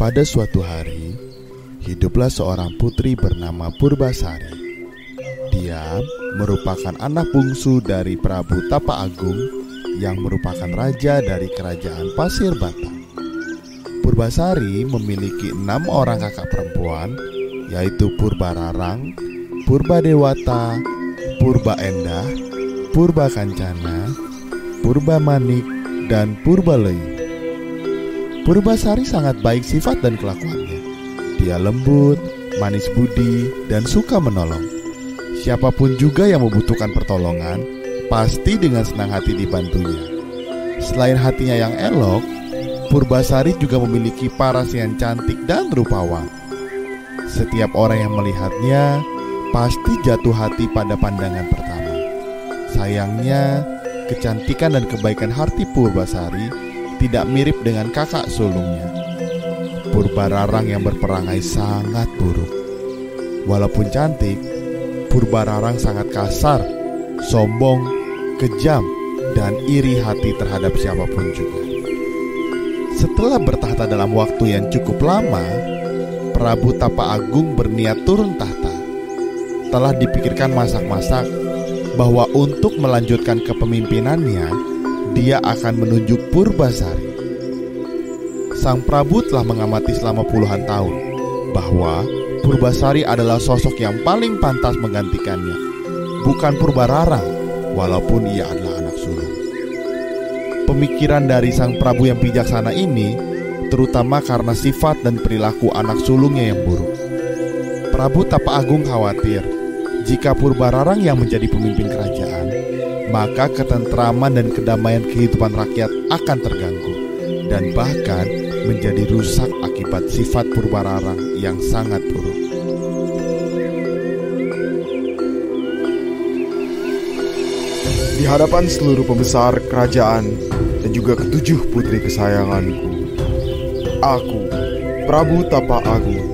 Pada suatu hari, hiduplah seorang putri bernama Purbasari. Dia merupakan anak bungsu dari Prabu Tapa Agung yang merupakan raja dari kerajaan Pasir Batang. Purbasari memiliki enam orang kakak perempuan, yaitu Purbararang, Purba Dewata, Purba Endah, Purba Kancana, Purba Manik, dan Purba Lei. Purbasari sangat baik sifat dan kelakuannya. Dia lembut, manis budi, dan suka menolong. Siapa pun juga yang membutuhkan pertolongan, pasti dengan senang hati dibantunya. Selain hatinya yang elok, Purbasari juga memiliki paras yang cantik dan rupawan. Setiap orang yang melihatnya pasti jatuh hati pada pandangan pertama. Sayangnya, kecantikan dan kebaikan hati Purbasari tidak mirip dengan kakak sulungnya. Purbararang yang berperangai sangat buruk. Walaupun cantik, Purbararang sangat kasar, sombong, kejam, dan iri hati terhadap siapa pun juga. Setelah bertahta dalam waktu yang cukup lama, Prabu Tapa Agung berniat turun tahta. Telah dipikirkan masak-masak bahwa untuk melanjutkan kepemimpinannya, dia akan menunjuk Purbasari. Sang Prabu telah mengamati selama puluhan tahun bahwa Purbasari adalah sosok yang paling pantas menggantikannya, bukan Purbararang, walaupun ia adalah anak sulung. Pemikiran dari sang Prabu yang bijaksana ini terutama karena sifat dan perilaku anak sulungnya yang buruk. Prabu Tapa Agung khawatir jika Purbararang yang menjadi pemimpin kerajaan maka ketentraman dan kedamaian kehidupan rakyat akan terganggu dan bahkan menjadi rusak akibat sifat Purbararang yang sangat buruk. Di hadapan seluruh pembesar kerajaan dan juga ketujuh putri kesayanganku, aku, Prabu Tapa Agung,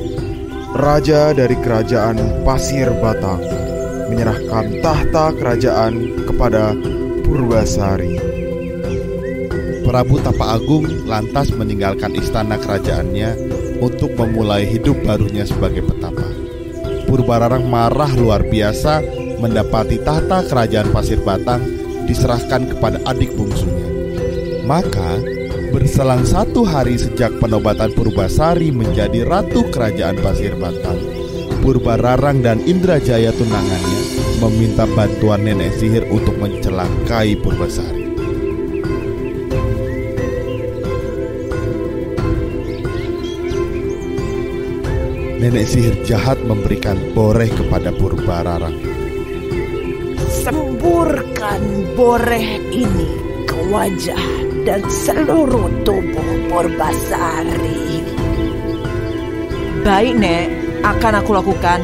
Raja dari Kerajaan Pasir Batang, menyerahkan tahta kerajaan kepada Purbasari. Prabu Tapa Agung lantas meninggalkan istana kerajaannya untuk memulai hidup barunya sebagai petapa. Purbararang marah luar biasa mendapati tahta kerajaan Pasir Batang diserahkan kepada adik bungsunya. Maka, berselang satu hari sejak penobatan Purbasari menjadi ratu kerajaan Pasir Batang, Purbararang dan Indrajaya tunangannya meminta bantuan nenek sihir untuk mencelakai Purbasari. Nenek sihir jahat memberikan boreh kepada Purbararang. Semburkan boreh ini ke wajah dan seluruh tubuh Purbasari. Baik, Nek. Akan aku lakukan.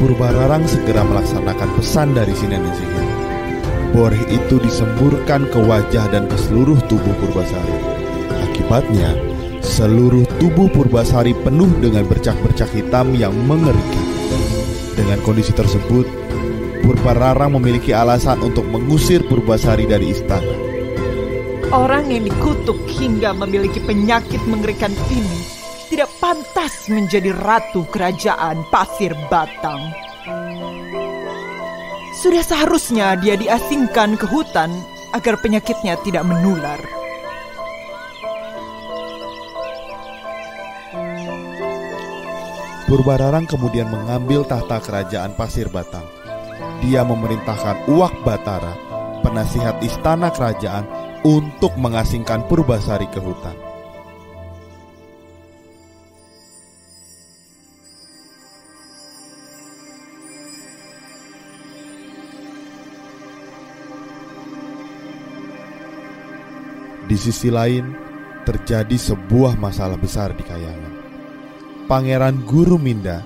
Purbararang segera melaksanakan pesan dari si nenek sihir. Boreh itu disemburkan ke wajah dan ke seluruh tubuh Purbasari. Akibatnya, seluruh tubuh Purbasari penuh dengan bercak-bercak hitam yang mengerikan. Dengan kondisi tersebut, Purbararang memiliki alasan untuk mengusir Purbasari dari istana. Orang yang dikutuk hingga memiliki penyakit mengerikan ini tidak pantas menjadi ratu kerajaan Pasir Batang. Sudah seharusnya dia diasingkan ke hutan agar penyakitnya tidak menular. Purbararang kemudian mengambil tahta kerajaan Pasir Batang. Dia memerintahkan Uwak Batara, penasihat istana kerajaan, untuk mengasingkan Purbasari ke hutan. Di sisi lain, terjadi sebuah masalah besar di Kayangan. Pangeran Guru Minda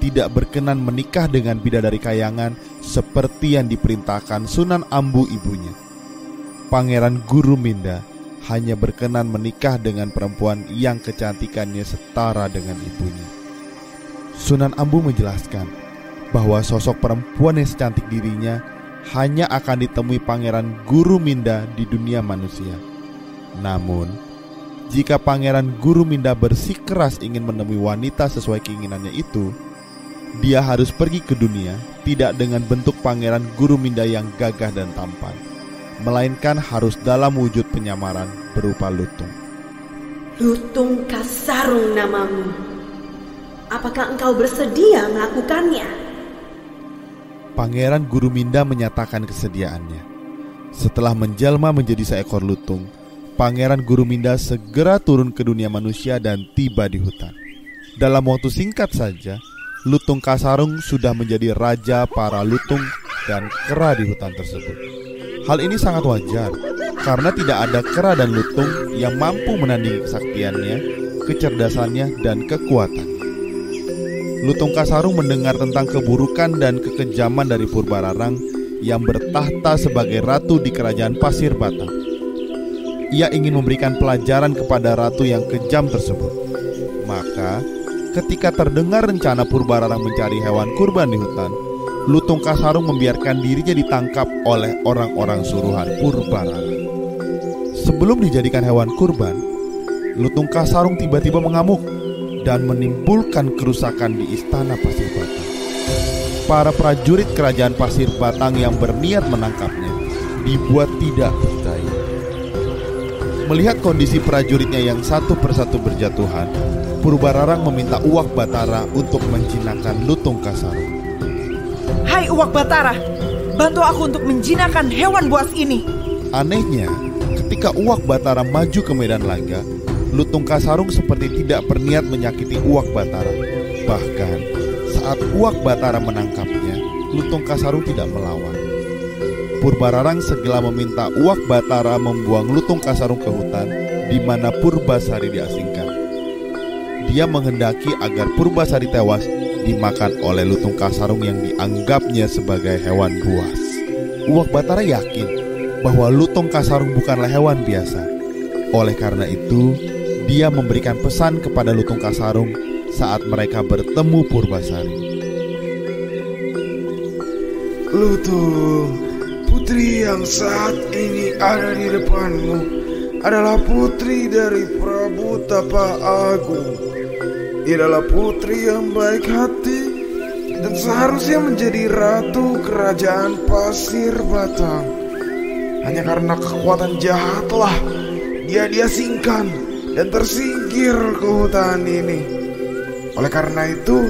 tidak berkenan menikah dengan bidadari Kayangan seperti yang diperintahkan Sunan Ambu ibunya. Pangeran Guru Minda hanya berkenan menikah dengan perempuan yang kecantikannya setara dengan ibunya. Sunan Ambu menjelaskan bahwa sosok perempuan yang secantik dirinya hanya akan ditemui Pangeran Guru Minda di dunia manusia. Namun, jika pangeran Guru Minda bersikeras ingin menemui wanita sesuai keinginannya itu, dia harus pergi ke dunia tidak dengan bentuk pangeran Guru Minda yang gagah dan tampan, melainkan harus dalam wujud penyamaran berupa lutung. Lutung Kasarung namamu. Apakah engkau bersedia melakukannya? Pangeran Guru Minda menyatakan kesediaannya. Setelah menjelma menjadi seekor lutung, Pangeran Guru Minda segera turun ke dunia manusia dan tiba di hutan. Dalam waktu singkat saja, Lutung Kasarung sudah menjadi raja para lutung dan kera di hutan tersebut. Hal ini sangat wajar karena tidak ada kera dan lutung yang mampu menandingi kesaktiannya, kecerdasannya, dan kekuatannya. Lutung Kasarung mendengar tentang keburukan dan kekejaman dari Purbararang yang bertahta sebagai ratu di kerajaan Pasir Batang. Ia ingin memberikan pelajaran kepada ratu yang kejam tersebut. Maka, ketika terdengar rencana Purbararang mencari hewan kurban di hutan, Lutung Kasarung membiarkan dirinya ditangkap oleh orang-orang suruhan Purbararang. Sebelum dijadikan hewan kurban, Lutung Kasarung tiba-tiba mengamuk dan menimbulkan kerusakan di istana Pasir Batang para prajurit kerajaan pasir batang yang berniat menangkapnya dibuat tidak percaya. Melihat kondisi prajuritnya yang satu persatu berjatuhan, Purbararang meminta Uwak Batara untuk menjinakkan Lutung Kasarung. Hai Uwak Batara, bantu aku untuk menjinakkan hewan buas ini. Anehnya, ketika Uwak Batara maju ke medan laga, Lutung Kasarung seperti tidak berniat menyakiti Uwak Batara. Bahkan, saat Uwak Batara menangkapnya, Lutung Kasarung tidak melawan. Purbararang segera meminta Uwak Batara membuang Lutung Kasarung ke hutan di mana Purbasari diasingkan. Dia menghendaki agar Purbasari tewas dimakan oleh Lutung Kasarung yang dianggapnya sebagai hewan buas. Uwak Batara yakin bahwa Lutung Kasarung bukanlah hewan biasa. Oleh karena itu, dia memberikan pesan kepada Lutung Kasarung saat mereka bertemu Purbasari. Lutung, putri yang saat ini ada di depanmu adalah putri dari Prabu Tapa Agung. Dia adalah putri yang baik hati dan seharusnya menjadi ratu kerajaan Pasir Batang. Hanya karena kekuatan jahatlah dia diasingkan dan tersingkir ke hutan ini. Oleh karena itu,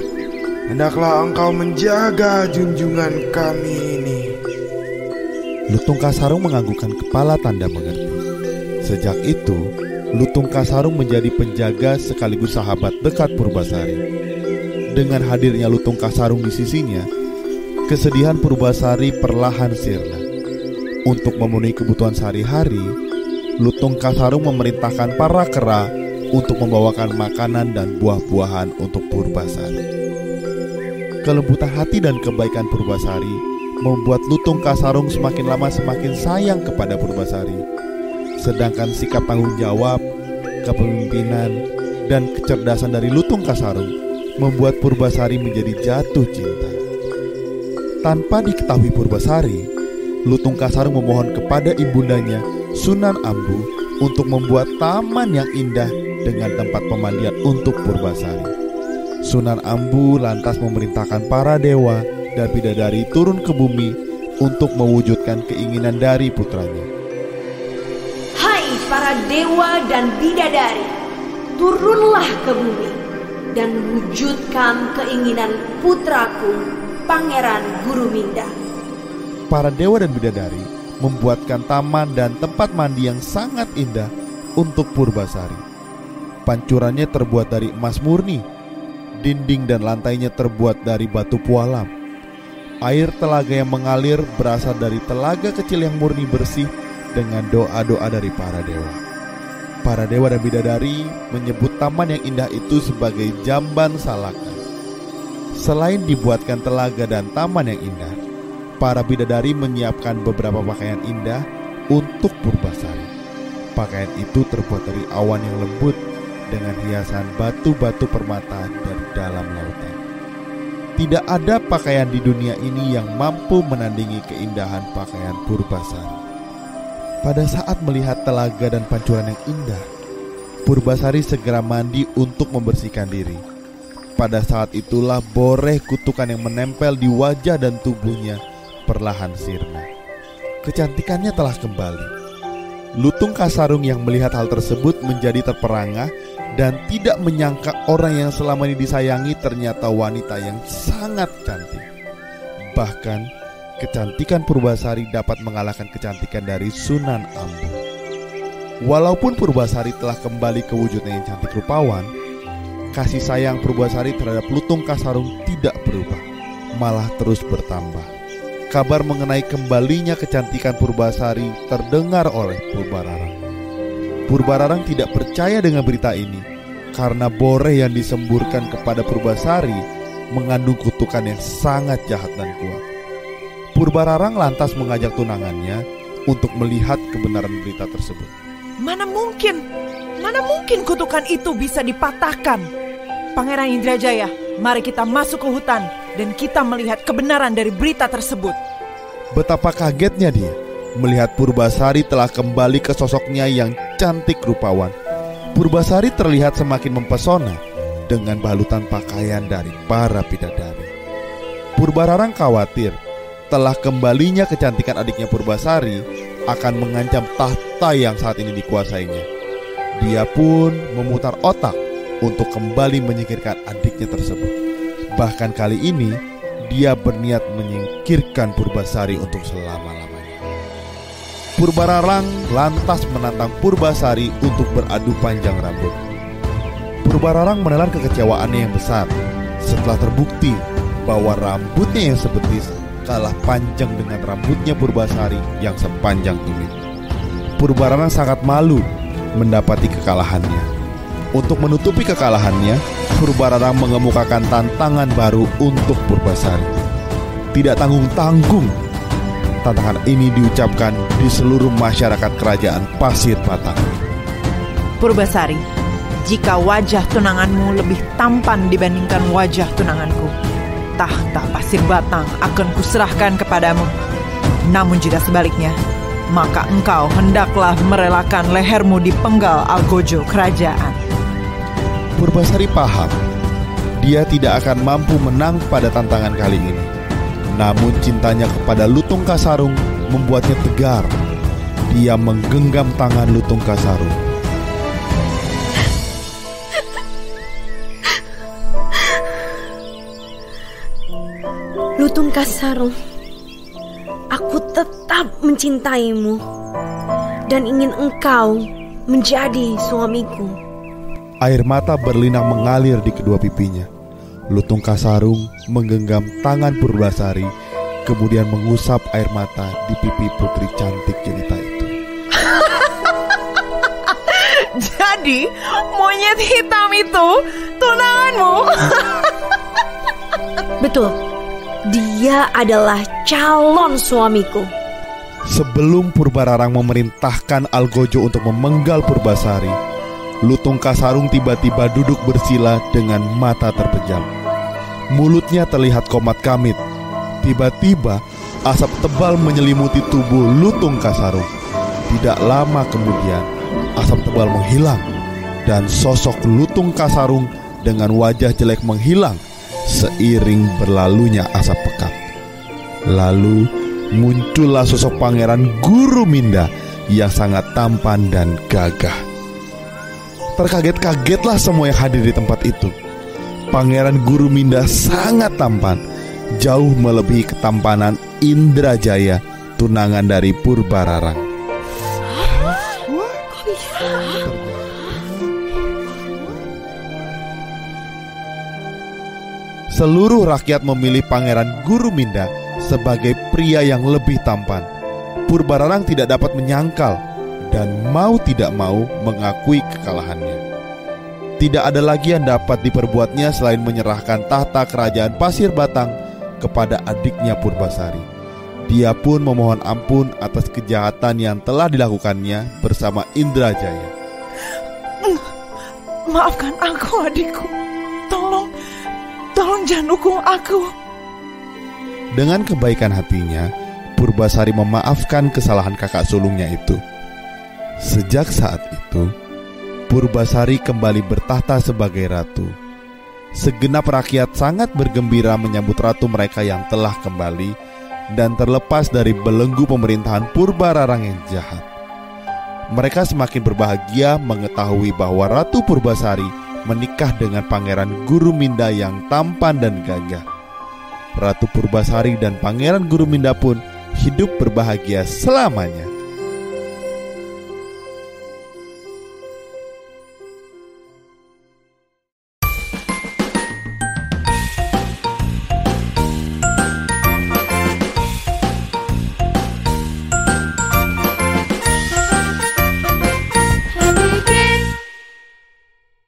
hendaklah engkau menjaga junjungan kami. Lutung Kasarung menganggukkan kepala tanda mengerti. Sejak itu, Lutung Kasarung menjadi penjaga sekaligus sahabat dekat Purbasari. Dengan hadirnya Lutung Kasarung di sisinya, kesedihan Purbasari perlahan sirna. Untuk memenuhi kebutuhan sehari-hari, Lutung Kasarung memerintahkan para kera untuk membawakan makanan dan buah-buahan untuk Purbasari. Kelembutan hati dan kebaikan Purbasari membuat Lutung Kasarung semakin lama semakin sayang kepada Purbasari. Sedangkan sikap tanggung jawab, kepemimpinan, dan kecerdasan dari Lutung Kasarung membuat Purbasari menjadi jatuh cinta. Tanpa diketahui Purbasari, Lutung Kasarung memohon kepada ibundanya Sunan Ambu untuk membuat taman yang indah dengan tempat pemandian untuk Purbasari. Sunan Ambu lantas memerintahkan para dewa dan bidadari turun ke bumi untuk mewujudkan keinginan dari putranya. Hai para dewa dan bidadari, turunlah ke bumi dan wujudkan keinginan putraku, Pangeran Guru Minda. Para dewa dan bidadari membuatkan taman dan tempat mandi yang sangat indah untuk Purbasari. Pancurannya terbuat dari emas murni. Dinding dan lantainya terbuat dari batu pualam. Air telaga yang mengalir berasal dari telaga kecil yang murni bersih dengan doa-doa dari para dewa. Para dewa dan bidadari menyebut taman yang indah itu sebagai jamban salaka. Selain dibuatkan telaga dan taman yang indah, para bidadari menyiapkan beberapa pakaian indah untuk Purbasari. Pakaian itu terbuat dari awan yang lembut dengan hiasan batu-batu permata dari dalam lautan. Tidak ada pakaian di dunia ini yang mampu menandingi keindahan pakaian Purbasari. Pada saat melihat telaga dan pancuran yang indah, Purbasari segera mandi untuk membersihkan diri. Pada saat itulah boreh kutukan yang menempel di wajah dan tubuhnya perlahan sirna. Kecantikannya telah kembali. Lutung Kasarung yang melihat hal tersebut menjadi terperangah dan tidak menyangka orang yang selama ini disayangi ternyata wanita yang sangat cantik. Bahkan kecantikan Purbasari dapat mengalahkan kecantikan dari Sunan Ambu. Walaupun Purbasari telah kembali ke wujudnya yang cantik rupawan, kasih sayang Purbasari terhadap Lutung Kasarung tidak berubah, malah terus bertambah. Kabar mengenai kembalinya kecantikan Purbasari terdengar oleh Purbararang. Purbararang tidak percaya dengan berita ini karena boreh yang disemburkan kepada Purbasari mengandung kutukan yang sangat jahat dan kuat. Purbararang lantas mengajak tunangannya untuk melihat kebenaran berita tersebut. Mana mungkin, mana mungkin kutukan itu bisa dipatahkan. Pangeran Indrajaya, mari kita masuk ke hutan dan kita melihat kebenaran dari berita tersebut. Betapa kagetnya dia melihat Purbasari telah kembali ke sosoknya yang cantik rupawan. Purbasari terlihat semakin mempesona dengan balutan pakaian dari para bidadari. Purbararang khawatir telah kembalinya kecantikan adiknya Purbasari akan mengancam tahta yang saat ini dikuasainya. Dia pun memutar otak untuk kembali menyingkirkan adiknya tersebut. Bahkan kali ini dia berniat menyingkirkan Purbasari untuk selama-lamanya. Purbararang lantas menantang Purbasari untuk beradu panjang rambut. Purbararang menelan kekecewaannya yang besar setelah terbukti bahwa rambutnya yang sebetis kalah panjang dengan rambutnya Purbasari yang sepanjang tumit. Purbarana sangat malu mendapati kekalahannya. Untuk menutupi kekalahannya, Purbarana mengemukakan tantangan baru untuk Purbasari. Tidak tanggung-tanggung, tantangan ini diucapkan di seluruh masyarakat kerajaan Pasir Batang. Purbasari, jika wajah tunanganmu lebih tampan dibandingkan wajah tunanganku, tahta pasir batang akan kuserahkan kepadamu. Namun jika sebaliknya, maka engkau hendaklah merelakan lehermu di penggal Algojo kerajaan. Purbasari paham, dia tidak akan mampu menang pada tantangan kali ini. Namun cintanya kepada Lutung Kasarung membuatnya tegar. Dia menggenggam tangan Lutung Kasarung Lutung Kasarung, aku tetap mencintaimu dan ingin engkau menjadi suamiku. Air mata berlinang mengalir di kedua pipinya. Lutung Kasarung menggenggam tangan Purbasari, kemudian mengusap air mata di pipi putri cantik jelita itu. Jadi, monyet hitam itu tunanganmu? Betul. Dia adalah calon suamiku. Sebelum Purbararang memerintahkan Algojo untuk memenggal Purbasari, Lutung Kasarung tiba-tiba duduk bersila dengan mata terpejam. Mulutnya terlihat komat kamit. Tiba-tiba asap tebal menyelimuti tubuh Lutung Kasarung. Tidak lama kemudian, asap tebal menghilang dan sosok Lutung Kasarung dengan wajah jelek menghilang seiring berlalunya asap pekat. Lalu muncullah sosok pangeran Guru Minda yang sangat tampan dan gagah. Terkaget-kagetlah semua yang hadir di tempat itu. Pangeran Guru Minda sangat tampan, jauh melebihi ketampanan Indrajaya, tunangan dari Purbararang. seluruh rakyat memilih Pangeran Guru Minda sebagai pria yang lebih tampan. Purbararang tidak dapat menyangkal dan mau tidak mau mengakui kekalahannya. Tidak ada lagi yang dapat diperbuatnya selain menyerahkan tahta kerajaan Pasir Batang kepada adiknya Purbasari. Dia pun memohon ampun atas kejahatan yang telah dilakukannya bersama Indrajaya. Maafkan aku adikku. Tolong Tolong jangan hukum aku. Dengan kebaikan hatinya, Purbasari memaafkan kesalahan kakak sulungnya itu. Sejak saat itu, Purbasari kembali bertahta sebagai ratu. Segenap rakyat sangat bergembira menyambut ratu mereka yang telah kembali dan terlepas dari belenggu pemerintahan Purba Rarang yang jahat. Mereka semakin berbahagia mengetahui bahwa Ratu Purbasari menikah dengan Pangeran Guru Minda yang tampan dan gagah. Ratu Purbasari dan Pangeran Guru Minda pun hidup berbahagia selamanya.